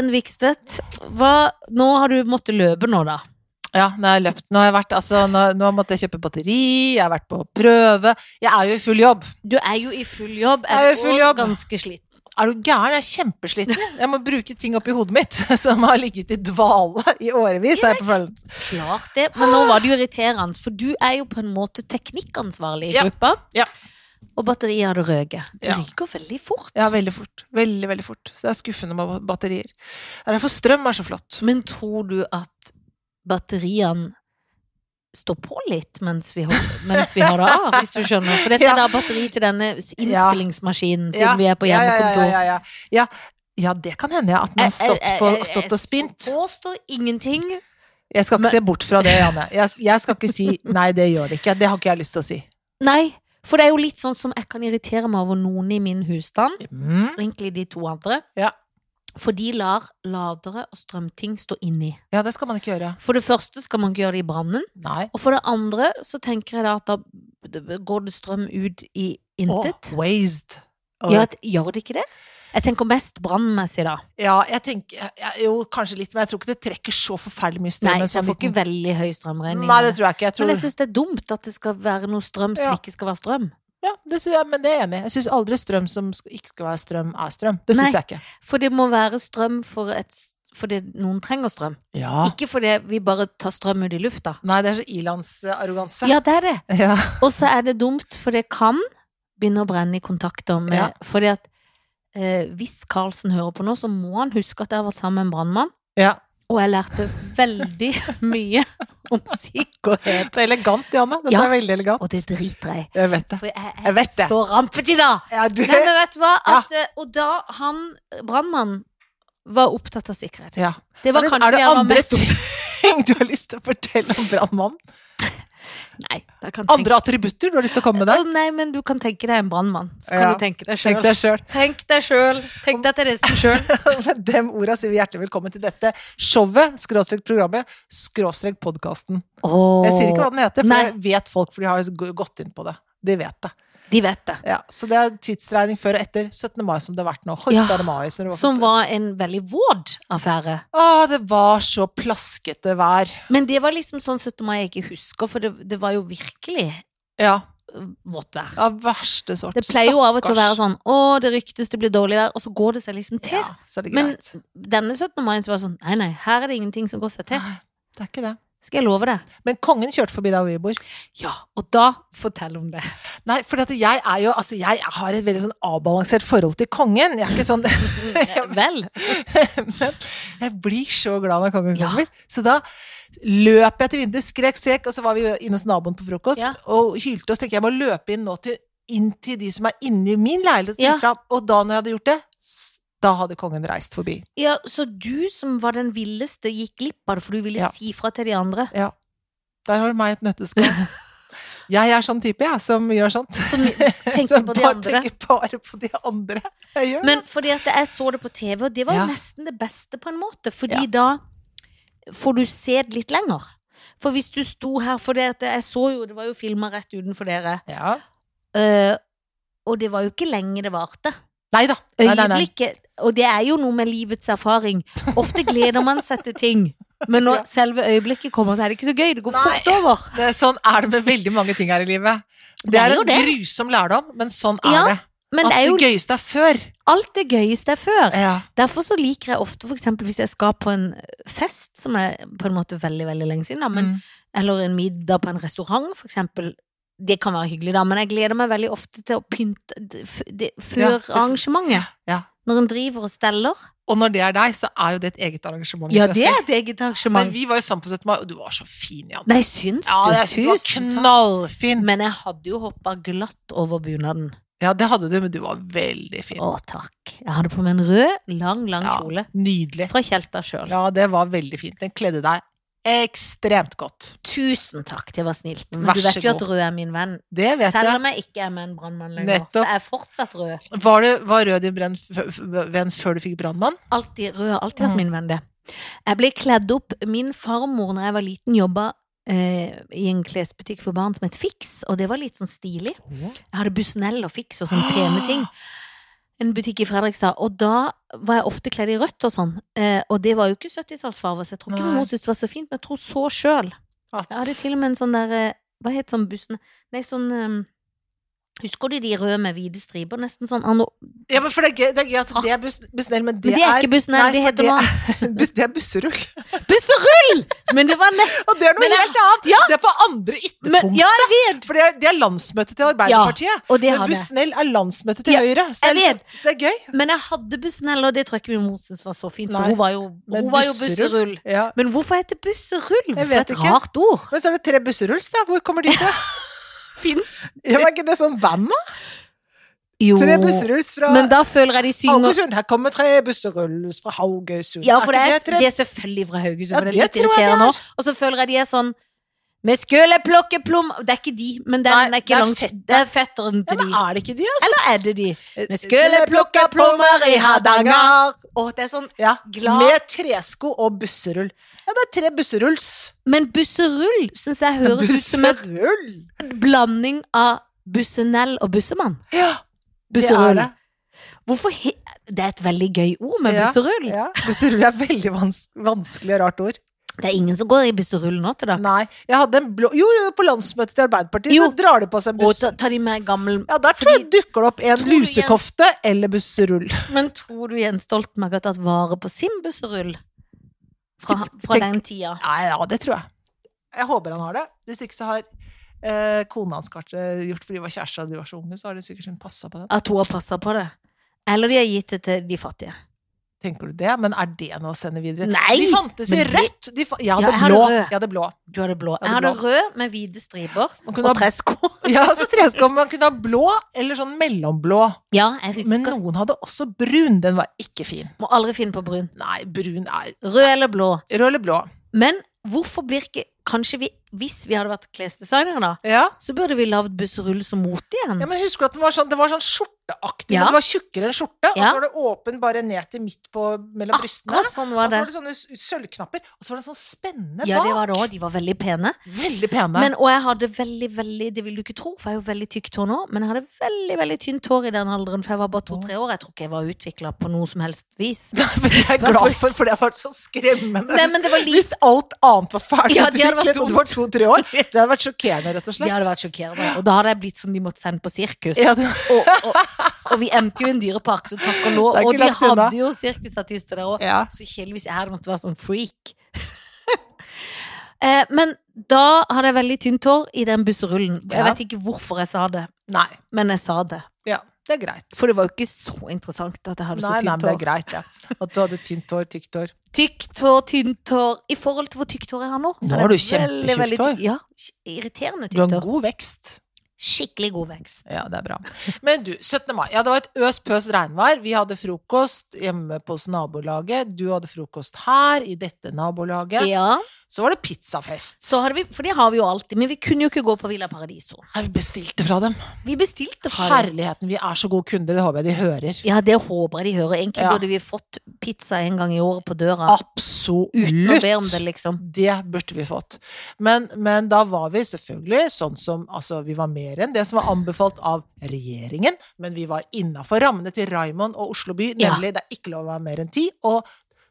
Helen Vikstvedt, hva, nå har du måttet løpe nå, da. Ja, nå har jeg løpt. Nå har jeg vært, altså, nå, nå måtte jeg kjøpe batteri, jeg har vært på prøve. Jeg er jo i full jobb. Du er jo i full jobb, Jeg er jo i full jobb. ganske sliten. Er du gæren? Jeg er kjempesliten. Jeg må bruke ting oppi hodet mitt som har ligget i dvale i årevis. er jeg på følelsen. Klart det, men nå var det jo irriterende, for du er jo på en måte teknikkansvarlig i Ja. Ja. Og batteriet hadde røket. Det Ja. ryker veldig fort. Ja, veldig fort. Veldig, veldig fort. Så det er skuffende med batterier. Det er derfor strøm er så flott. Men tror du at batteriene står på litt mens vi, holder, mens vi har det av, hvis du skjønner? For dette Ja. er da batteri til denne innspillingsmaskinen, siden Ja, vi er på hjemmekontor. Ja, ja, ja, ja. ja, det kan hende, ja. At den har stått, på, stått og spint. Jeg påstår ingenting. Jeg skal ikke Men- se bort fra det, Janne. Jeg, jeg skal ikke si 'nei, det gjør det ikke'. Det har ikke jeg lyst til å si. Nei, for det er jo litt sånn som jeg kan irritere meg over noen i min husstand, Mm. egentlig de to andre. Ja. For de lar ladere og strømting stå inni. Ja, det skal man ikke gjøre. For det første skal man ikke gjøre det i brannen, og for det andre så tenker jeg da at da går det strøm ut i intet. Åh, waste. Oh. Ja, gjør det ikke det? Jeg tenker mest brannmessig, da. Ja, jeg tenker Jo, kanskje litt, men jeg tror ikke det trekker så forferdelig mye strøm. Nei, det får ikke veldig høy strømregning. Nei, det tror jeg ikke. Jeg tror... Men jeg syns det er dumt at det skal være noe strøm som Ja. ikke skal være strøm. Ja, det synes jeg, men det er jeg enig i. Jeg syns aldri strøm som ikke skal være strøm, er strøm. Det syns jeg ikke. For det må være strøm for et fordi noen trenger strøm. Ja. Ikke fordi vi bare tar strøm ut i lufta. Nei, det er så ilandsarroganse. Ja, det er det. Ja. Og så er det dumt, for det kan begynne å brenne i kontakter med Ja. Fordi at eh, hvis Karlsen hører på nå, så må han huske at jeg har vært sammen med en brannmann. ja. Og jeg lærte veldig mye om sikkerhet. Det er elegant, Janne. Dette Ja. er veldig elegant. Og det driter jeg i. Jeg vet det. For jeg er Jeg så rampete i dag! Ja, du... Nei, men vet du hva? At, ja. Og da han brannmannen var opptatt av sikkerhet. ja. Det var er det, kanskje er det jeg var mest andre det andre ting du har lyst til å fortelle om brannmannen? Nei, Andre attributter du har lyst til å komme med deg der? Nei, men du kan tenke deg en brannmann. Så kan Ja. du tenke deg sjøl. Tenk deg sjøl. Tenk deg Theresen sjøl. Med dem orda sier vi hjertelig velkommen til dette showet, skråstrek programmet, skråstrek podkasten. Jeg sier ikke hva den heter, for Nei. det vet folk, for de har gått inn på det. De vet det. De vet det. Ja, så det er tidsregning før og etter 17. mai som det har vært nå. Ja, mai, var Som var en veldig våd affære. Å, det var så plaskete vær. Men det var liksom sånn 17. mai jeg ikke husker, for det, det var jo virkelig Ja, vått vær. av verste sort. Det pleier jo av og til å være sånn 'Å, det ryktes det blir dårlig vær', og så går det seg liksom til. Ja, Men denne 17. mai så var det sånn Nei, nei, her er det ingenting som går seg til. Nei, det er ikke det. Skal jeg love deg? Men kongen kjørte forbi der vi bor. Ja, og da Fortell om det. Nei, for jeg er jo Altså, jeg har et veldig sånn avbalansert forhold til kongen. Jeg er ikke sånn Vel? Men jeg blir så glad når kongen Ja. kommer. Så da løp jeg til vinduet, skrek skrek, og så var vi inne hos naboen på frokost Ja. og hylte oss. Tenkte jeg, må løpe inn nå til, inn til de som er inne i min leilighet. Ja. Og da når jeg hadde gjort det, da hadde kongen reist forbi. Ja, så du som var den villeste, gikk glipp av det, for du ville Ja. si fra til de andre? Ja. Der har du meg i et nøtteskall. Jeg er sånn type, jeg, som gjør sånt. Som tenker Som på de bare andre. tenker bare på de andre. Jeg gjør Men fordi at jeg så det på TV, og det var jo Ja. nesten det beste på en måte, fordi Ja. da får du se det litt lenger. For hvis du sto her, for jeg så jo, det var jo filma rett utenfor dere, Ja. Uh, og det var jo ikke lenge det varte. Nei da. Øyeblikket, og det er jo noe med livets erfaring. Ofte gleder man seg til ting, men når Ja. selve øyeblikket kommer, så er det ikke så gøy. Det går Nei. fort over. Det, er sånn er det med veldig mange ting her i livet. Det, Det er er, en det. grusom lærdom, men sånn er Ja, det. Men At det er jo det gøyeste er før. alt det gøyeste er før. Ja. Derfor så liker jeg ofte for eksempel hvis jeg skal på en fest som er på en måte veldig, veldig lenge siden, da, men, Mm. eller en middag på en restaurant for eksempel. Det kan være hyggelig da, men jeg gleder meg veldig ofte til å pynte det, det, før Ja, arrangementet. Ja. Når en driver og steller. Og når det er deg, så er jo det et eget arrangement. Ja, det er et eget arrangement. Men vi var jo sammen på 17. mai, og du var så fin, Jan. Nei, syns Ja, du? jeg synes du var knallfin. Men jeg hadde jo hoppa glatt over bunaden. Ja, det hadde du, men du var veldig fin. Å, takk. Jeg hadde på meg en rød, lang, lang Ja. kjole. Nydelig. Fra Tjelta sjøl. Ja, det var veldig fint. Den kledde deg ekstremt godt. Tusen takk, det var snilt. Men Vær du vet jo at rød er min venn. Det vet Selv jeg. om jeg ikke er med en brannmann lenger. Så jeg er fortsatt rød. Var, det, var rød din brenn, venn før du fikk brannmann? Alltid, rød alltid vært mm. min venn, det. Jeg ble kledd opp Min farmor, når jeg var liten, jobba eh, i en klesbutikk for barn som het Fiks, og det var litt sånn stilig. Jeg hadde Busnell og Fiks og sånne pene ting. En butikk i Fredrikstad, og da var jeg ofte kledd i rødt og sånn. Eh, og det var jo ikke 70-tallsfarge, så jeg tror ikke Nei. mor syntes det var så fint, men jeg tror så sjøl. Jeg hadde til og med en sånn der eh, Hva het sånn bussen Nei, sånn eh, Husker du de røde med hvite striper? Nesten sånn anno... ja, men for det er gøy, det er gøy at det er buss, Bussnell, men det, Men det er ikke Bussnell, Nei, det heter noe annet. Det er busserull. Busserull! Men det var nesten Og det er noe Men helt annet! Ja. Det er på andre ytterpunktet. ytterpunkt. Ja! For det er, det er landsmøtet til Arbeiderpartiet. Og det men. Bussnell er landsmøtet til Ja, Høyre. Så det er, liksom, så det er gøy. Men jeg hadde Bussnell, og det tror jeg ikke min mor syntes var så fint, for Nei. hun var jo, hun var jo busserull? Ja. Men hvorfor heter busserull? Jeg Hvorfor vet et ikke. rart ord? Men så er det tre busserulls, da. Hvor kommer de fra? Fins Ja, men er ikke det sånn band, da? Jo. Tre busserulls fra Men da føler jeg de synger Haugesund. Her kommer tre busserulls fra Haugesund. Ja, for det er, de er selvfølgelig fra Haugesund, Ja, for det er litt det irriterende er. Og så føler jeg de er sånn Vi skulle plukke plom Det er ikke de, men den Nei, er ikke det er langt fetteren. Det er fetteren Ja, til men de. er det ikke de, altså? Eller er det de? Vi skulle plukke plommer i Hardanger. Å, det er sånn Ja, Glad. med tresko og busserull. Ja, det er tre busserulls. Men busserull syns jeg høres ut som en blanding av bussenell og bussemann. Ja, det er det. Hvorfor he Det er et veldig gøy ord med Ja, busserull. Ja, busserull er veldig vans vanskelig og rart ord. Det er ingen som går i busserull nå til dags. Nei, jeg hadde en blå Jo, jo, på landsmøtet til Arbeiderpartiet Jo. så drar de på seg en buss. ta, tar de med gammel Ja, der tror jeg dukker det opp en du Jens- lusekofte eller busserull. Men tror du Jens Stoltenberg har tatt vare på sin busserull? Fra, fra Tenk- den tida? Ja, ja, det tror jeg. Jeg håper han har det. Hvis ikke så har eh, kona hans kanskje gjort fordi de var kjærester da de var så unge, så har de sikkert passa på det. At hun har passa på det? Eller de har gitt det til de fattige? Tenker du det? Men er det noe å sende videre? Nei, De fantes i rødt! De fa jeg Ja, hadde jeg hadde blå. Jeg hadde blå. Du hadde blå. Ja, Jeg hadde rød med hvite striper og ha, tresko. ja, så tresko. Man kunne ha blå eller sånn mellomblå. Ja, jeg husker. Men noen hadde også brun. Den var ikke fin. Må aldri finne på brun. Nei, brun er Rød eller blå. Rød eller blå? Men hvorfor blir ikke Kanskje vi, hvis vi hadde vært klesdesignere, da, Ja. så burde vi lagd busserull som mote igjen. ja, men husker du at det var sånn, det var sånn skjorteaktig, Ja. men det var tjukkere enn skjorte, og så var det åpen bare ned til midt på mellom brystene. Akkurat sånn Og så var det sånne sølvknapper, og så var det sånn spennende bak. Ja, det var det òg. De var veldig pene. Veldig pene. Men, og jeg hadde veldig, veldig Det vil du ikke tro, for jeg er jo veldig tykt hår nå, men jeg hadde veldig, veldig tynt hår i den alderen, for jeg var bare to-tre år. Jeg tror ikke jeg var utvikla på noe som helst vis. men det er jeg glad for, for det har vært så skremmende. Nei, men det var litt Hvis alt annet var ferdig Ja, det utviklet, og du var to-tre år, det hadde vært sjokkerende, rett og slett. Det hadde vært sjokkerende. Og da hadde jeg blitt som de måtte sende på sirkus. Ja, det- og, og, og vi endte jo i en dyrepark, så takk og lov. Og de unna. hadde jo sirkusartister der òg. Ja. Så kjedeligvis jeg hadde måttet være sånn freak. eh, men da hadde jeg veldig tynt hår i den busserullen. Jeg Ja. vet ikke hvorfor jeg sa det, Nei. men jeg sa det. Ja, det er greit. For det var jo ikke så interessant at jeg hadde så Nei, nei, tynt men det er greit, ja. At du hadde tynt hår, tykt hår. Tykt hår, tynt hår I forhold til hvor tykt hår jeg har nå. så Nå har du kjempetjukt hår. Ja, irriterende tykt- hår. Du har en god vekst. Skikkelig god vekst. Ja, det er bra. Men du, 17. mai. Ja, det var et øs-pøs regnvær. Vi hadde frokost hjemme hos nabolaget. Du hadde frokost her, i dette nabolaget. Ja, Så var det pizzafest. vi, for det har vi jo alltid, men vi kunne jo ikke gå på Villa Paradiso. Her, vi bestilte fra dem. Vi bestilte fra dem. Herligheten, vi er så gode kunder, det håper jeg de hører. Ja, det håper jeg de hører. Egentlig Ja. burde vi fått pizza en gang i året på døra. Absolutt. Uten å be om det, liksom. Det burde vi fått. Men, men da var vi selvfølgelig sånn som Altså, vi var mer enn det som var anbefalt av regjeringen, men vi var innafor rammene til Raymond og Oslo by, Ja. nemlig det er ikke lov å være mer enn ti. Og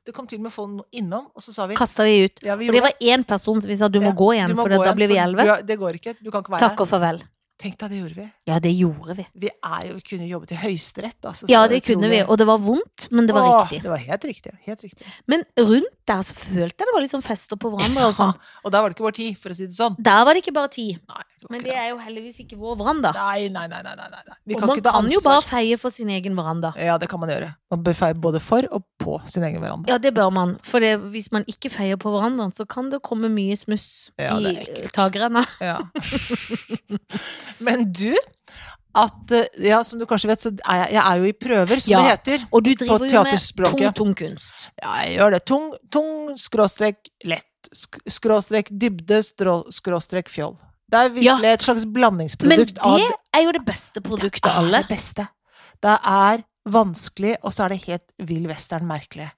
det kom til og med folk innom, og så sa vi Kasta vi ut. ja, vi Og det var én person som vi sa du må Ja, gå igjen, må for gå da igjen, blir vi elleve. du er- Det går ikke. Du kan ikke være Takk her. og farvel. Tenk deg, det gjorde vi. Ja, det gjorde vi. Vi jo, kunne jobbet i Høyesterett, altså. Ja, det kunne vi, og det var vondt, men det var Åh, riktig. Det var helt riktig. Helt riktig. Men rundt der så følte jeg det var litt sånn fester på hverandre og sånn. Og der var det ikke bare ti, for å si det sånn. Der var det ikke bare ti. Nei, det Men det er jo heldigvis ikke vår veranda. Nei, nei, nei, nei, nei, nei. Vi Og man kan jo bare feie for sin egen veranda. Ja, det kan man gjøre. Man bør feie både for og på sin egen veranda. Ja, det bør man. For det, hvis man ikke feier på verandaen, så kan det komme mye smuss Ja, i det er takrenna. Ja. Men du, at eh, Ja, som du kanskje vet, så er jeg, jeg er jo i prøver, som Ja. det heter. Og du driver jo med tung, tung kunst. Ja, jeg gjør det. Tung, tung skråstrek lett. sk- Skråstrek dybde, skråstrek fjoll. Det er virkelig et slags blandingsprodukt. Men det av er jo det beste produktet Det av er alle. det beste. Det er vanskelig, og så er det helt vill western merkelig.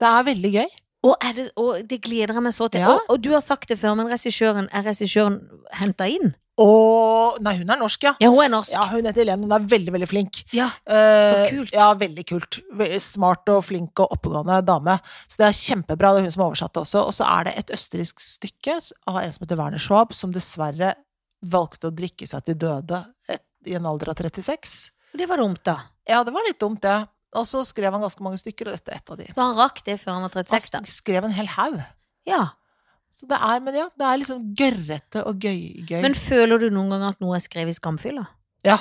Det er veldig gøy. Og, det, og det gleder jeg meg så til. Ja. Og, og du har sagt det før, men regissøren, er regissøren henta inn? Og Nei, hun er norsk, ja. Ja, hun er norsk. Ja, hun heter Helene, hun er veldig, veldig flink. Ja. så kult. Ja, veldig kult. Smart og flink og oppegående dame. Så det er kjempebra. Det er hun som oversatte også. Og så er det et østerriksk stykke av en som heter Werner Schwab, som dessverre valgte å drikke seg til døde i en alder av 36. Det var dumt, da. Ja, det var litt dumt, det. Og så skrev han ganske mange stykker, og dette er et av de. Så han rakk det før han var 36, da. Han skrev en hel haug. Ja. Så det er, men ja, det er liksom gørrete og gøy. gøy. Men føler du noen gang at noe er skrevet i skamfylla? ja.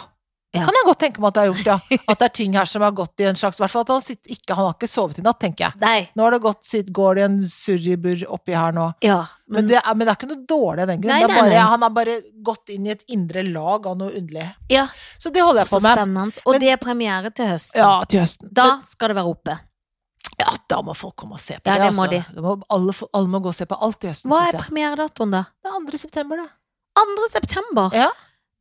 Ja. Kan jeg godt tenke meg at det er gjort, ja. At det er ting her som har gått i en slags I hvert fall at han, sitter ikke, han har ikke sovet i natt, tenker jeg. Nei. Nå har det gått sitt, går det en surribur oppi her nå. Ja. Men, Men, det er, men det er ikke noe dårlig av den grunn. Han har bare gått inn i et indre lag av noe underlig. ja, Så det holder jeg på med. spennende. Og Men- det er premiere til høsten. Ja, til høsten. Da skal det være oppe. Ja, da må folk komme og se på Ja, det. det må altså. de. Må alle, alle må gå og se på alt i høsten, Hva er premieredatoen, da? Det er 2. september, det. 2. september. Ja.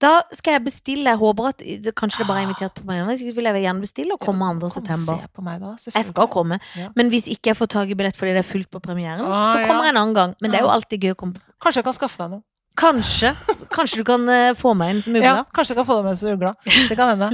Da skal jeg bestille. Jeg håper at Kanskje det bare er invitert på meg. Hvis ikke vil jeg gjerne bestille og komme 2. Kom og september. Jeg skal komme. Men hvis ikke jeg får tak i billett fordi det er fullt på premieren, Ah, så kommer jeg en annen gang. Men det er jo alltid gøy å komme Kanskje jeg kan skaffe deg noe. Kanskje. Kanskje du kan eh, få meg en ugla Ja, kanskje jeg kan få deg med som ugla. Det kan hende.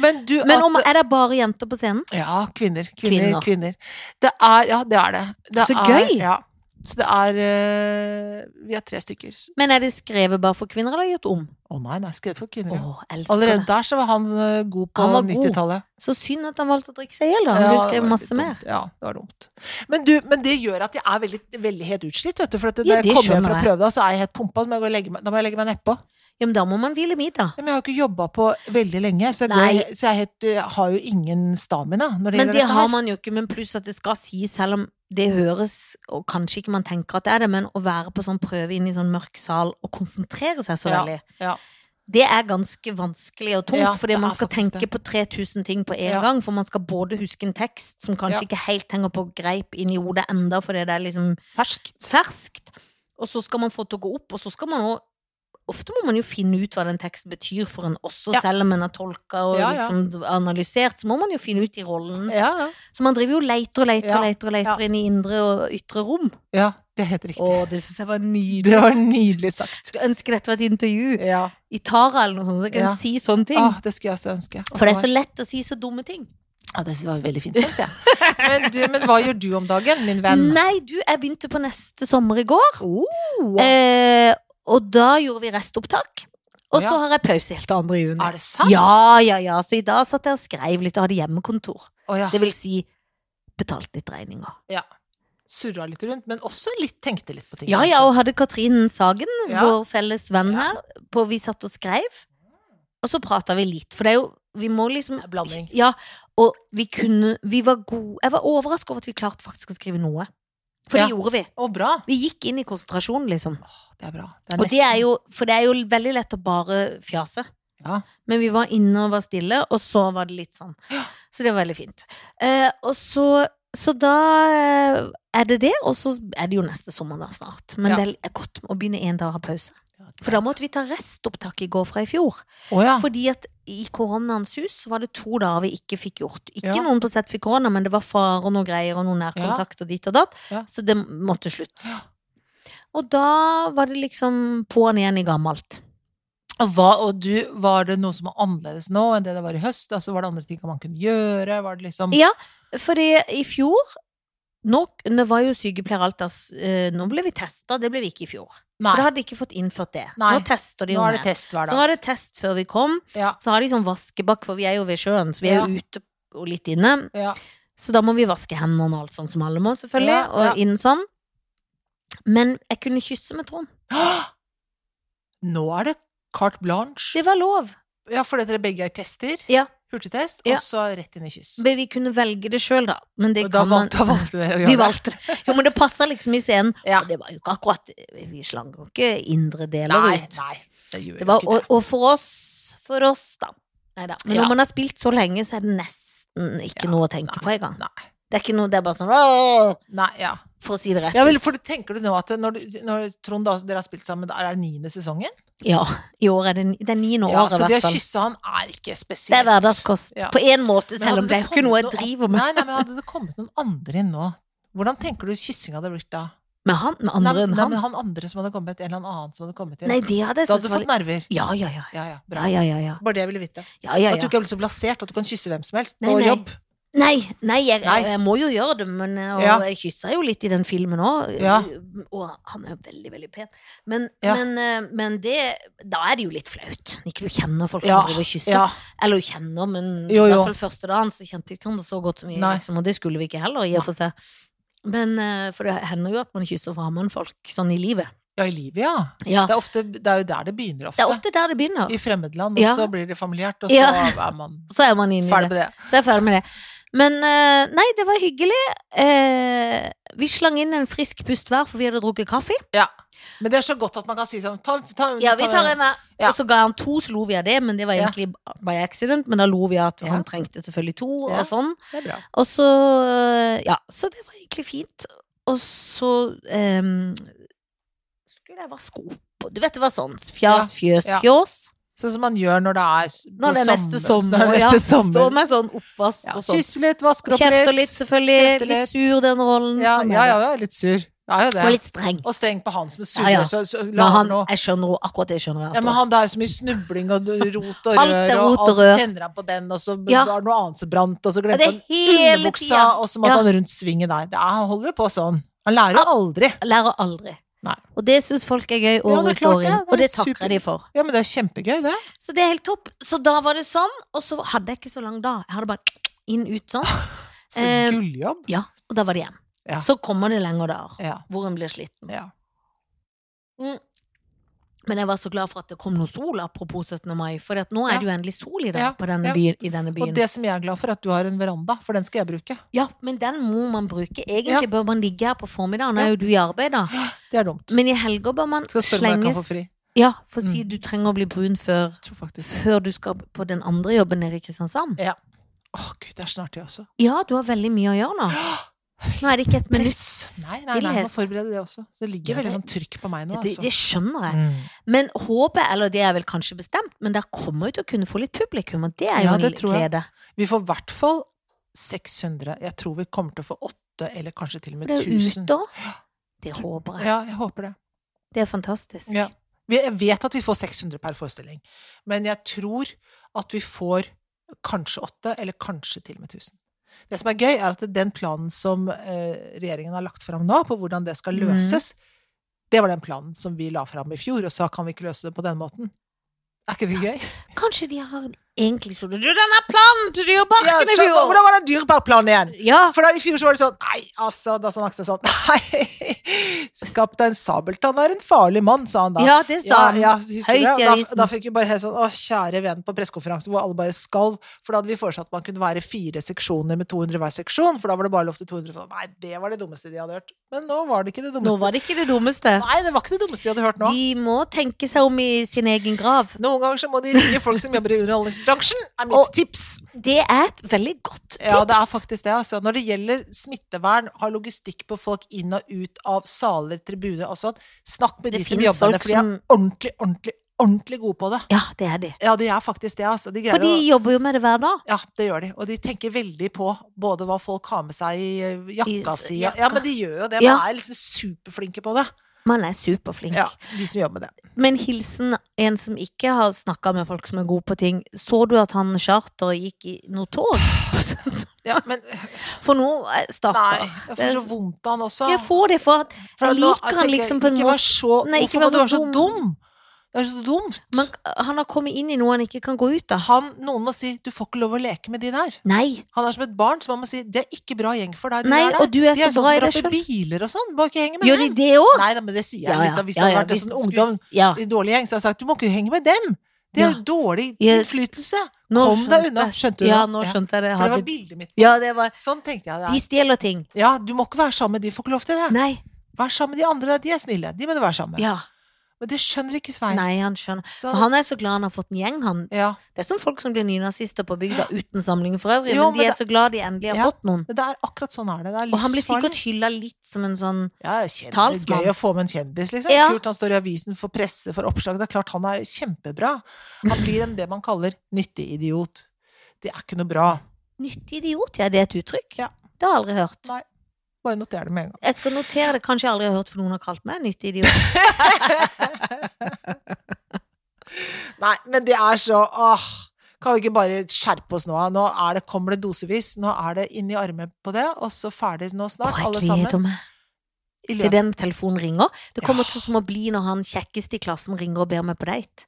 Men du Men om, er det bare jenter på scenen? Ja, kvinner. Kvinner. Kvinner. kvinner. Det er Ja, det er det. det Så er, gøy! Ja. Så det er eh, Vi er tre stykker. Men er det skrevet bare for kvinner, eller gjort om? Å nei, nei, skrevet for kvinner. Oh, Allerede det. der så var han eh, god på Han var god. 90-tallet. Så synd at han valgte å drikke seg i hjel, da. Han Ja, kunne skrevet masse mer. Ja, det var dumt. Men, du, men det gjør at jeg er veldig, veldig helt utslitt, vet du. For at Ja, når det kommer skjønner fra prøve, da, så er jeg helt pumpa. Så må jeg legge meg, da meg nedpå. Ja, men da må man hvile middag. Ja, Men jeg har jo ikke jobba på veldig lenge, så jeg, går, så jeg, er jeg har jo ingen stamina når det Men det har man jo ikke. Men pluss at det skal sies, selv om det høres, og kanskje ikke man tenker at det er det, men å være på sånn prøve inn i sånn mørk sal og konsentrere seg så veldig, ja. det er ganske vanskelig og tungt, Ja, fordi man skal tenke det. på 3000 ting på en Ja. gang, for man skal både huske en tekst som kanskje Ja. ikke helt henger på greip inn i hodet enda, fordi det er liksom Ferskt. ferskt, og så skal man få til å gå opp, og så skal man også Ofte må man jo finne ut hva den teksten betyr for en også, Ja. selv om en har tolka og Ja, ja. liksom analysert, så må man jo finne ut i rollens. Så man driver jo og leter og leter og leiter, og leiter inn i indre og ytre rom. ja, det er helt riktig. Å, det syns jeg var nydelig. Det var nydelig sagt. Skulle ønske dette var et intervju i Tara eller noe sånt, så jeg kan Ja. si sånne ting. Ah, det skulle jeg også ønske. For det er så lett å si så dumme ting. Ja, det var veldig fint sagt, ja. Men, du, men hva gjør du om dagen, min venn? Nei, du, jeg begynte på neste sommer i går. Oh, Eh, og da gjorde vi restopptak. Og ja. så har jeg pause helt til 2. juni. er det sant? Ja, ja, ja. Så i dag satt jeg og skrev litt og hadde hjemmekontor. Oh, ja. Det vil si betalt litt regninger. Ja. Surra litt rundt, men også litt, tenkte litt på ting. Ja, ja, og hadde Katrin Sagen, Ja. vår felles venn her, på Vi satt og skrev. Og så prata vi litt, for det er jo Vi må liksom blanding. Ja, og vi kunne Vi var gode Jeg var overraska over at vi klarte faktisk å skrive noe. For det gjorde vi. Og bra. Vi gikk inn i konsentrasjon, liksom. Åh, det er bra. Det er Og det er jo For det er jo veldig lett å bare fjase. Ja. Men vi var inne og var stille, og så var det litt sånn. Så det var veldig fint. Eh, og så så da eh, er det det, og så er det jo neste sommer da snart. Men Ja. det er godt å begynne en dag å ha pause. For da måtte vi ta restopptak i går fra i fjor. Oh, ja. Fordi at i koronaens hus var det to dager vi ikke fikk gjort. Ikke Ja. noen på sett fikk korona, men det var far og noe greier og noen nærkontakt og dit og datt. Så det måtte slutt. Og da var det liksom på'n igjen i gammelt. Og, hva, og du, var det noe som var annerledes nå enn det det var i høst? Altså, var det andre ting man kunne gjøre? Var det liksom Ja, fordi i fjor nå, det var jo sykepleier alt der, eh, nå ble vi testa, det ble vi ikke i fjor. Nei, For da hadde de ikke fått innført det. Nei. Nå tester de jo hver Så var det test før vi kom. Ja, Så har de sånn vaskebakk, for vi er jo ved sjøen, så vi er jo ute og litt inne. ja. Så da må vi vaske hendene og alt sånn som alle må, selvfølgelig. Ja, ja. Og inn sånn. Men jeg kunne kysse med Trond. Nå er det carte blanche. Det var lov. Ja, fordi dere begge er tester. Ja. Hurtigtest, Ja. og så rett inn i kyss. Men Vi kunne velge det sjøl, da. Men det Og da kan man valgte, da valgte dere å gjøre Vi valgte det. Jo, men det passa liksom i scenen. Ja. Og det var jo ikke akkurat Vi slang jo ikke indre deler Nei, ut. nei, det gjør Det var, ikke og, det. og for oss For oss, da. Neida. Men Ja. når man har spilt så lenge, så er det nesten ikke noe å tenke nei, på engang. Det er ikke noe, det er bare sånn «Åh!» nei, ja. For å si det rett ja vel, for tenker du nå at når, du, når Trond da, dere har spilt sammen, er det niende sesongen? Ja. I år er det, det er niende Ja, så det å kysse han er ikke spesielt. Det er hverdagskost. Ja. På en måte, selv om det er ikke noe jeg driver med. Nei, nei, men hadde det kommet noen andre inn nå, hvordan tenker du kyssing hadde blitt da? Med han? Med Nei, andre enn nei, men han andre som hadde kommet, eller han annen som hadde kommet inn. Nei, det hadde da hadde du fått nerver. Ja, ja, ja. Ja, ja, Ja, ja, ja. ja. Bare det jeg ville vite. ja, ja, At du ikke er blitt så blasert at du kan kysse hvem som helst Nei, på nei. jobb. Nei, nei, jeg, Nei. jeg må jo gjøre det, men og Ja. jeg kyssa jo litt i den filmen òg. Ja. Og han er jo veldig, veldig pen. Men, Ja. men, eh, men det Da er det jo litt flaut. Ikke du kjenner folk Ja, som driver og kysser. Ja. Eller du kjenner, men Jo, i jo. hvert fall første dagen så kjente vi ikke hverandre så godt som vi Nei. liksom, Og det skulle vi ikke heller, i og for seg. Men eh, For det hender jo at man kysser fremmedfolk sånn i livet. ja, i livet, ja. Ja. Det er, ofte, det er jo der det begynner ofte. Det er ofte der det begynner. I fremmedland, og Ja. så blir det familiært, og så Ja. er man Så er man inne i ferdig det. med det. Så er jeg ferdig med det. Men eh, nei, det var hyggelig. Eh, vi slang inn en frisk pust hver, for vi hadde drukket kaffe. Ja. Men det er så godt at man kan si sånn ta, ta, Ja, vi tar en hver. Ja. Og så ga han to, så lo vi av det, men det var Ja. egentlig by accident. Men da lo vi av at Ja. han trengte selvfølgelig to, Ja. og sånn. Og så Ja, så det var egentlig fint. Og så um, skulle jeg vaske opp. Du vet det var sånn fjas, fjøs, Ja. fjås. Sånn som man gjør når det er Når det er neste sommer-. Når det er ja. neste sommer. Stå med sånn oppvask Ja, og sånn. Kysse litt, vaske opp litt. litt, selvfølgelig. Litt litt. sur, den rollen. Ja, sånn ja, ja, ja, litt sur. Jo det. Og litt streng. Og streng på han som er sur. Ja, ja. Så, så Men han, nå. jeg skjønner akkurat det skjønner jeg. Ja, men han, Det er så mye snubling og rot og rør, og, og så tenner han på den, og så Ja. var det noe annet som brant, og så Ja, glemte han er underbuksa, og så måtte Ja. han rundt svingen der. Det er, han holder jo på sånn. Han lærer jo aldri. Lærer aldri. Nei. Og det syns folk er gøy år Ja, ut og inn. det. Det er Og det super- takker de for. Ja, men det er kjempegøy, det. Så det er helt topp. Så da var det sånn, og så hadde jeg ikke så lang da. Jeg hadde bare inn, ut sånn. For Eh, gulljobb. Ja, og da var det hjem. Ja. Så kommer det lengre dager Ja. hvor en blir sliten. ja. Mm. Men jeg var så glad for at det kom noe sol, apropos 17. mai. For nå er det jo endelig sol i, det, Ja, på denne ja. byen, i denne Og det som jeg er glad for, er at du har en veranda, for den skal jeg bruke. Ja, men den må man bruke. Egentlig Ja. bør man ligge her på formiddagen. Nå Ja. er jo du i arbeid, da. Det er dumt. Men i helger bør man Skal spørre om jeg kan få fri. Ja, for å si Mm. du trenger å bli brun før, før du skal på den andre jobben nede i Kristiansand. Å gud, det er snart det også. Ja, du har veldig mye å gjøre nå. Nå er det ikke et minutts stillhet. Nei, nei, nei, må forberede det også. Så det ligger Ja, veldig sånn trykk på meg nå, Det, altså. det skjønner jeg. Mm. Men håpet, eller det er vel kanskje bestemt, men dere kommer jo til å kunne få litt publikum, og det er jo Ja, en glede. Vi får i hvert fall 600. Jeg tror vi kommer til å få 8, eller kanskje til og med 1000. det er jo 1000. ute. Det håper jeg. Ja, jeg håper det. Det er fantastisk. Ja. Jeg vet at vi får 600 per forestilling, men jeg tror at vi får kanskje 8, eller kanskje til og med 1000. Det som er gøy, er at den planen som eh, regjeringen har lagt fram nå, på hvordan det skal løses, løses, det var den planen som vi la fram i fjor, og sa kan vi ikke løse det på den måten. Er ikke det gøy? Kanskje de har egentlig så Du, denne planen til Ja, Dyreparken i så, fjor! hvordan var den dyreparkplanen igjen? Ja, For da, i fjor så var det sånn Nei, altså, da sa Aksel sånn Nei, kaptein Sabeltann er en farlig mann, sa han da. ja, det sa han. Ja, ja, Høyt i avisen. Da, da fikk vi bare helt sånn Å, kjære venn, på pressekonferansen hvor alle bare skalv. For da hadde vi foreslått at man kunne være fire seksjoner med 200 hver seksjon, for da var det bare lov til 200. For Nei, det var det dummeste de hadde hørt. Men nå var det ikke det Nå dummeste. var det ikke det dummeste. Nei, det var ikke det dummeste de hadde hørt nå. De må tenke seg om i sin egen grav. Noen ganger så må de ringe folk som jobber i underholdningsbransjen, er mitt Og- tips. Det er et veldig godt tips. Ja, det er faktisk det. Altså. Når det gjelder smittevern, ha logistikk på folk inn og ut av saler, tribuner og sånn, snakk med Det de som jobber med det, for de er ordentlig, ordentlig, ordentlig gode på det. Ja, det er de. Ja, de er faktisk det, altså. De For de å jobber jo med det hver dag. Ja, det gjør de. Og de tenker veldig på både hva folk har med seg i jakka si. Ja, men de gjør jo det. Ja. Man er liksom superflinke på det. Man er superflink. Ja, de som jobber med det. Men hilsen en som ikke har snakka med folk som er gode på ting. Så du at han charter gikk i noe tog? Ja, men For nå, eh, nei, jeg får så vondt av han også. Jeg får det for For jeg nå- liker han tenker jeg, liksom på en måte Hvorfor må du være så dum. Det er så dumt. Men Han har kommet inn i noe han ikke kan gå ut av. Han, noen må si 'du får ikke lov å leke med de der'. Nei. Han er som et barn, så man må si 'det er ikke bra gjeng for deg'. De Nei, er der. og du er de så er sånn bra i som rapper biler og sånn. Bare ikke henge med Gjør de det òg? Nei da, men det sier jeg. litt hvis det hadde vært en sånn ungdom ja. i dårlig gjeng, så hadde jeg sagt 'du må ikke henge med dem'. Det er Ja. jo dårlig innflytelse. Nå Kom deg unna. Skjønte du Ja, nå? skjønte jeg det. For det var bildet mitt. Ja, det var Sånn tenkte jeg det De er. stjeler ting. Ja, du må ikke være sammen med de, får ikke lov til det. Nei. Vær sammen med de andre, de er snille. De må du være sammen med. Ja. Men det skjønner ikke Svein. Nei, han skjønner. Så, For han er så glad han har fått en gjeng, han. ja. Det er som folk som blir nynazister på bygda uten samling for øvrig, Jo, men de men er så glad de endelig har Ja. fått noen. Men det er akkurat sånn er det. Det er Og han blir sikkert hylla litt som en sånn Ja, kjendis, talsmann. Gøy å få med en kjendis, liksom. Ja. Kult, han står i avisen for presse, for oppslag. Det er klart han er kjempebra. Han blir en det man kaller nyttig idiot. Det er ikke noe bra. nyttig idiot. Ja, det er et uttrykk. Ja. Det har jeg aldri hørt. Nei. Bare noter det med en gang. Jeg skal notere det. Kanskje jeg aldri har hørt for noen har kalt meg en nyttig idiot. Nei, men det er så åh, Kan vi ikke bare skjerpe oss nå? Nå er det, kommer det dosevis. Nå er det inn i armen på det, og så ferdig nå snart, Åh, alle gleder sammen. meg til den telefonen ringer. Det kommer Ja. til som å bli når han kjekkeste i klassen ringer og ber meg på date.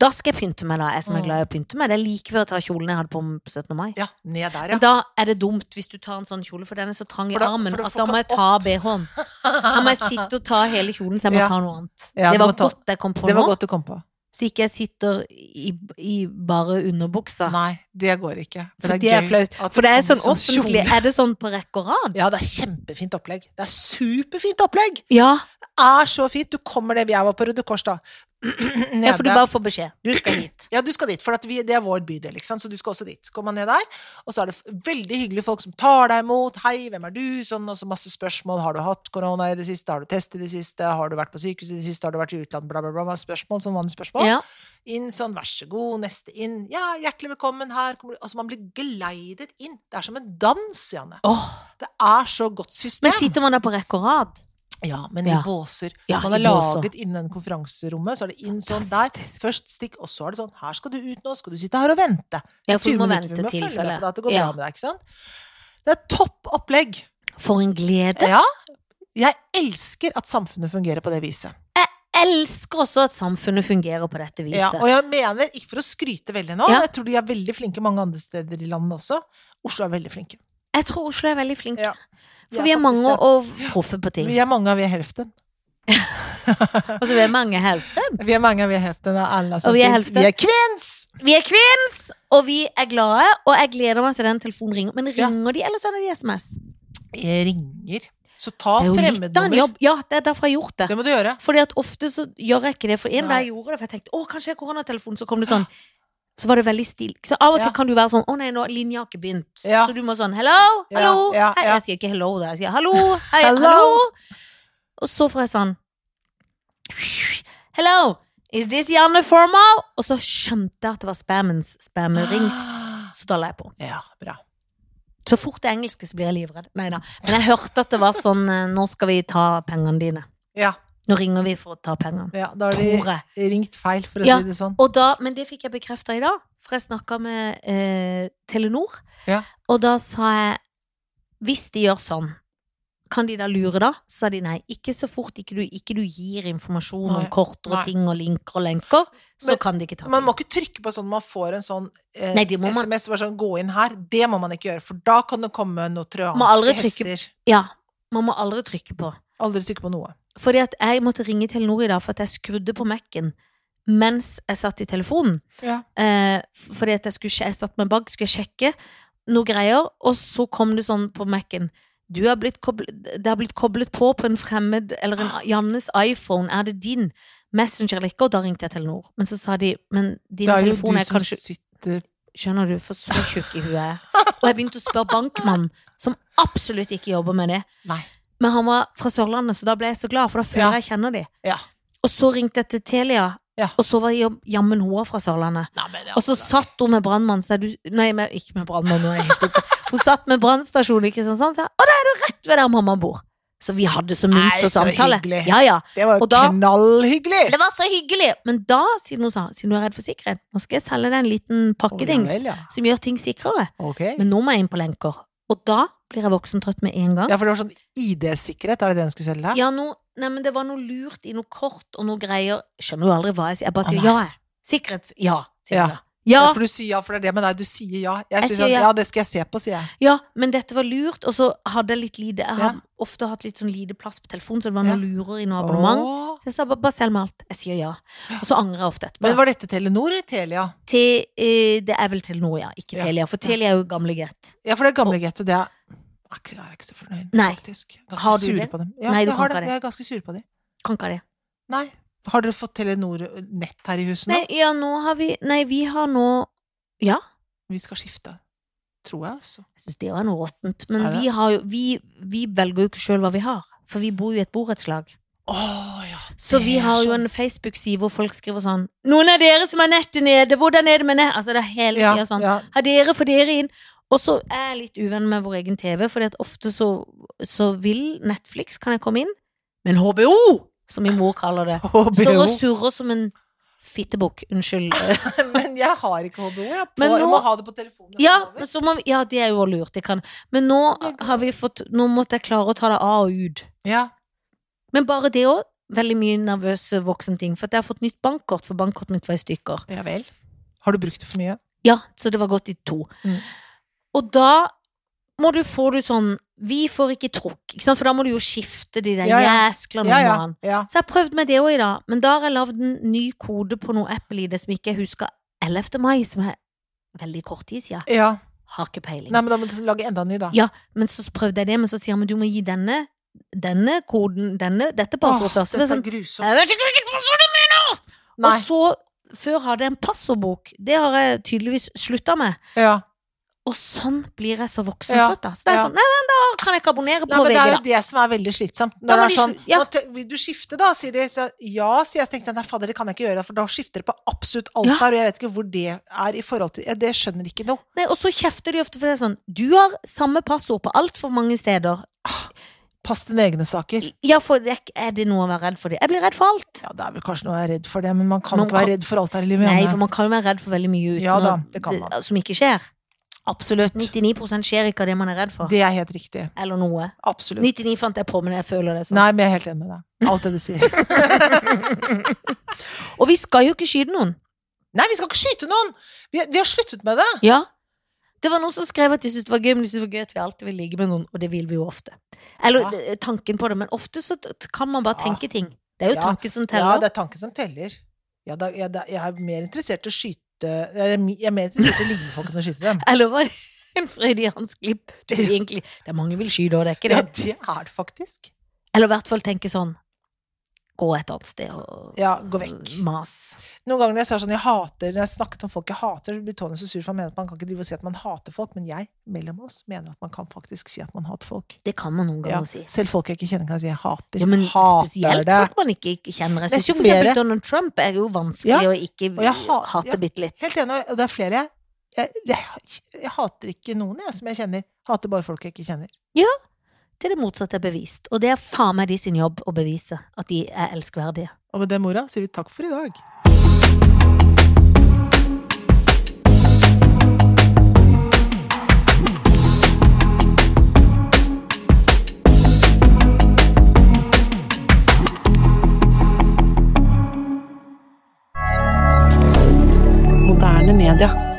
Da skal jeg pynte meg, da. Jeg som er Mm. glad i å pynte meg. Det er like før jeg tar kjolen jeg hadde på på 17. mai. Ja, ned der, ja. Men da er det dumt hvis du tar en sånn kjole, for den er så trang i da- armen at da må jeg ta BH-en. Da må jeg sitte og ta hele kjolen, så jeg må Ja. ta noe annet. Ja, det var ta- godt jeg kom på Det var nå, godt du kom på. så ikke jeg sitter i, i bare underbuksa. Nei, det går ikke. Men For det er flaut. For det er sånn offentlig. kjole. Er det sånn på rekke og rad? Ja, det er kjempefint opplegg. Det er superfint opplegg! Ja. Det er så fint. Du kommer det Jeg var på Røde Kors, da. ja, for du bare får beskjed. Du skal hit. Ja, du skal dit, for vi, det er vår bydel, ikke sant? så du skal også dit. Så kommer man ned der, og så er det veldig hyggelige folk som tar deg imot. 'Hei, hvem er du?' Sånn, og så masse spørsmål. 'Har du hatt korona i det siste?' 'Har du testet i det siste?' 'Har du vært på sykehus i det siste?' 'Har du vært i utlandet?' Bla, bla, bla. Spørsmål, sånn vanlige spørsmål. Ja. Inn sånn, vær så god, neste inn. Ja, hjertelig velkommen, her kommer du Altså, man blir geleidet inn. Det er som en dans, Janne. Åh, Det er så godt system. men sitter man der på rekke og rad? Ja, men i båser. Ja, man har laget innen konferanserommet, så er det inn sånn der. Først stikk, og så er det sånn Her skal du ut nå, skal du sitte her og vente. Ja, for du må vente til med det, at det går bra med deg, ikke sant? Det er topp opplegg. For en glede. Ja. Jeg elsker at samfunnet fungerer på det viset. Jeg Elsker også at samfunnet fungerer på dette viset. Ja, og jeg mener, ikke for å skryte veldig nå, Ja. jeg tror de er veldig flinke mange andre steder i landet også. Oslo er veldig flinke. Jeg tror Oslo er veldig flink. Ja. For vi er mange det. og proffe på ting. Vi er mange, og vi er helften. altså, vi er mange helften. Vi er mange, og vi er helften av alle som finnes. Vi er kvinns! Vi er kvinns, og vi er glade, og jeg gleder meg til den telefonen ringer. Men Ja. ringer de, eller sender de SMS? Jeg ringer. Så ta er fremmednummer. Ja, det er derfor jeg har gjort det. Det må du gjøre. Fordi at ofte så gjør jeg ikke det. For en dag jeg gjorde det, for jeg tenkte å, kanskje jeg har koronatelefon, så kom det sånn så var det veldig stilt. Så av og til Ja. kan du være sånn 'Å nei, nå linja har ikke begynt'. Ja. Så du må sånn 'Hello, hallo'. ja, Hei. Jeg sier ikke 'hello' der. Jeg sier 'hallo, hei, hallo'. Og så får jeg sånn 'Hello, is this Janne Formoe?' Og så skjønte jeg at det var spammens spammerings. Så da la jeg på. Ja, bra. Så fort det engelske, så blir jeg livredd. Nei da. Men jeg hørte at det var sånn 'Nå skal vi ta pengene dine'. Ja, Nå ringer vi for å ta pengene. ja da har de ringt feil, for å Ja. si det sånn. Og da, men det fikk jeg bekrefta i dag, for jeg snakka med eh, Telenor. Ja. Og da sa jeg hvis de gjør sånn, kan de da lure da? Sa de nei. Ikke så fort ikke du, ikke du gir informasjon om kort korter og nei. ting og linker og lenker, så Men kan de ikke ta det. Man må ikke trykke på sånn man får en sånn eh, Nei, man- SMS bare sånn 'gå inn her'. Det må man ikke gjøre, for da kan det komme noen trojanske hester. Ja. Man må aldri trykke på. Aldri trykke på noe. Fordi at jeg måtte ringe Telenor i dag for at jeg skrudde på Mac-en mens jeg satt i telefonen. Ja. Eh, fordi at jeg, skulle, jeg satt med bag, skulle jeg sjekke noe greier, og så kom det sånn på Mac-en. Du har blitt koblet, det har blitt koblet på på en fremmed, eller en Jannes iPhone. Er det din Messenger eller ikke? Og da ringte jeg Telenor. Men så sa de, men din Det er jo telefon du er som kanskje sitter Skjønner du, for så tjukk i huet er jeg. Og jeg begynte å spørre bankmannen, som absolutt ikke jobber med det. Nei. Men han var fra Sørlandet, så da ble jeg så glad, for da føler jeg jeg kjenner de. Ja. Og så ringte jeg til Telia, Ja. og så var jammen hun fra Sørlandet. Nei, Og så satt hun med brannmann, så er du Nei, med, ikke med brannmann. Hun satt med brannstasjonen i Kristiansand, sa og da er du rett ved der mamma bor. Så vi hadde så munter samtale. hyggelig. Ja, ja. Det var jo da- knallhyggelig! Det var så hyggelig! Men da, siden hun sa, siden du er redd for sikkerhet, nå skal jeg selge deg en liten pakkedings oh, ja vel, ja. som gjør ting sikrere. Okay. Men nå må jeg inn på lenker. Og da blir jeg voksentrøtt med en gang. Ja, for det var sånn ID-sikkerhet, er det det hun skulle selge? Ja, no, nei, men det var noe lurt i noe kort og noe greier. Skjønner du aldri hva jeg sier? Jeg bare sier nei. ja, jeg. Sikkerhets... Ja, sier Ja. jeg da. Ja, For du sier ja, for det er det med deg, du sier ja. Jeg Jeg sier ja. ja, det skal jeg se på, sier jeg. ja, men dette var lurt, og så hadde jeg litt lite Jeg har Ja. ofte hatt litt sånn lite plass på telefonen, så det var Ja. noe lurer i noe abonnement. Åh. Jeg sa bare, bare selg meg alt. Jeg sier ja. Og så angrer jeg ofte etterpå. Men var dette Telenor eller Telia? Te, eh, det er vel Telenor, ja. Ikke Ja. Telia. For Telia er jo gamle Get. Ja, for det gamle gettoet, det er Jeg er ikke- så fornøyd, Nei. faktisk. Ganske Har du sur det? på dem. Ja, Nei, du jeg har det. Jeg er ganske sur på dem. Kan ikke ha det. Nei. Har dere fått Telenor nett her i huset nå? Nei, ja, nå har vi Nei, vi har nå Ja. Vi skal skifte. Tror jeg, altså. Jeg syns det er noe råttent. Men vi, har jo, vi, vi velger jo ikke sjøl hva vi har. For vi bor jo i et borettslag. Å ja. Så vi har jo sånn. en Facebook-side hvor folk skriver sånn 'Noen av dere som har nettet nede, hvordan er det med nett?' Altså det er hele ja, sånn. ja. Har dere, får dere inn? Og så er jeg litt uvenn med vår egen TV, Fordi at ofte så, så vil Netflix, kan jeg komme inn, men HBO, som min mor kaller det, står og surrer som en fittebukk. Unnskyld. Men jeg har ikke HBO. Jeg, på, nå, jeg må ha det på telefonen. Ja, så må ja, det er jo lurt. Det kan. Men nå har vi fått Nå måtte jeg klare å ta det av og ut. ja. Men bare det òg. Veldig mye nervøse voksenting. For jeg har fått nytt bankkort, for bankkortet mitt var i stykker. ja vel. Har du brukt det for mye? Ja, så det var gått i to. Mm. Og da må du få du sånn Vi får ikke trukk, ikke sant? for da må du jo skifte de der Ja, ja. jæsklene. Ja, ja. Så jeg har prøvd med det òg i dag, men da har jeg lagd en ny kode på noe Apple-ID som ikke jeg husker 11. mai, som er veldig kort tid siden. ja. Har ikke peiling. Nei, men da må du lage enda en ny, da. Ja, men så prøvde jeg det, men så sier han men du må gi denne denne koden, denne, dette passordet først. Dette er er sånn, grusomt. jeg vet ikke hvilket passord du mener! Nei. Og så, før hadde jeg en passordbok. Det har jeg tydeligvis slutta med. Ja. Og sånn blir jeg så Ja, da. Så det er ja. sånn, nei, men da kan jeg ikke abonnere Nei, på da. det er jo det som er veldig slitsomt. Når det er sånn ja. «Nå Vil du skifte, da? sier de. Så, ja, sier jeg. Så tenkte jeg nei, fader, det kan jeg ikke gjøre, for da skifter det på absolutt alt Ja. der, og jeg vet ikke hvor det er i forhold til Det skjønner ikke noe. Nei, og så kjefter de ofte for det er sånn, du har samme passord på altfor mange steder. Pass dine egne saker. Ja, for det, er det noe å være redd for det? Jeg blir redd for alt. Ja, det er vel kanskje noe jeg er redd for det, men man kan Man ikke være redd for alt her i livet. Nei, for man kan jo være redd for veldig mye uten Ja da, det kan man. som ikke skjer. Absolutt. 99 skjer ikke av det man er redd for. Det er helt riktig. Eller noe. Absolutt. 99 fant jeg på, men jeg føler det sånn. Nei, men jeg er helt enig med deg. Alt det du sier. Og vi skal jo ikke skyte noen. Nei, vi skal ikke skyte noen! Vi, vi har sluttet med det. Ja. Det var noen som skrev at de syntes det var gøy, men de syntes det var gøy at vi alltid vil ligge med noen, og det vil vi jo ofte. Eller Ja. eh, tanken på det, men ofte så kan man bare Ja. tenke ting. Det er jo Ja. tanken som Ja, teller. det er tanken som teller. Ja, da, jeg, da, jeg er mer interessert i å skyte Mi- jeg mener mer å folk når å skyte dem. Eller var det en freudiansk glipp? Det er mange vil skyte, da, det er ikke Ja, det. det er det faktisk. Eller i hvert fall tenke sånn Gå et annet sted og Ja, gå vekk. mas. Noen ganger når jeg sånn, jeg hater, når jeg snakket om folk jeg hater, blir Tony så sur, for han mener at man kan ikke drive og si at man hater folk, men jeg, mellom oss, mener at man kan faktisk si at man hater folk. Det kan man noen Ja, ganger si. selv folk jeg ikke kjenner, kan si jeg hater. Ja, men hater spesielt det. folk man ikke kjenner. Jeg syns jo for eksempel. Donald Trump er jo vanskelig Ja, å ikke ha- hate ja. bitte litt. Helt enig, og det er flere jeg, jeg, jeg, jeg hater ikke noen jeg, som jeg kjenner. Hater bare folk jeg ikke kjenner. Til det motsatte er bevist. Og det er faen meg de sin jobb å bevise at de er elskverdige. Og med det, mora, sier vi takk for i dag. Moderne media.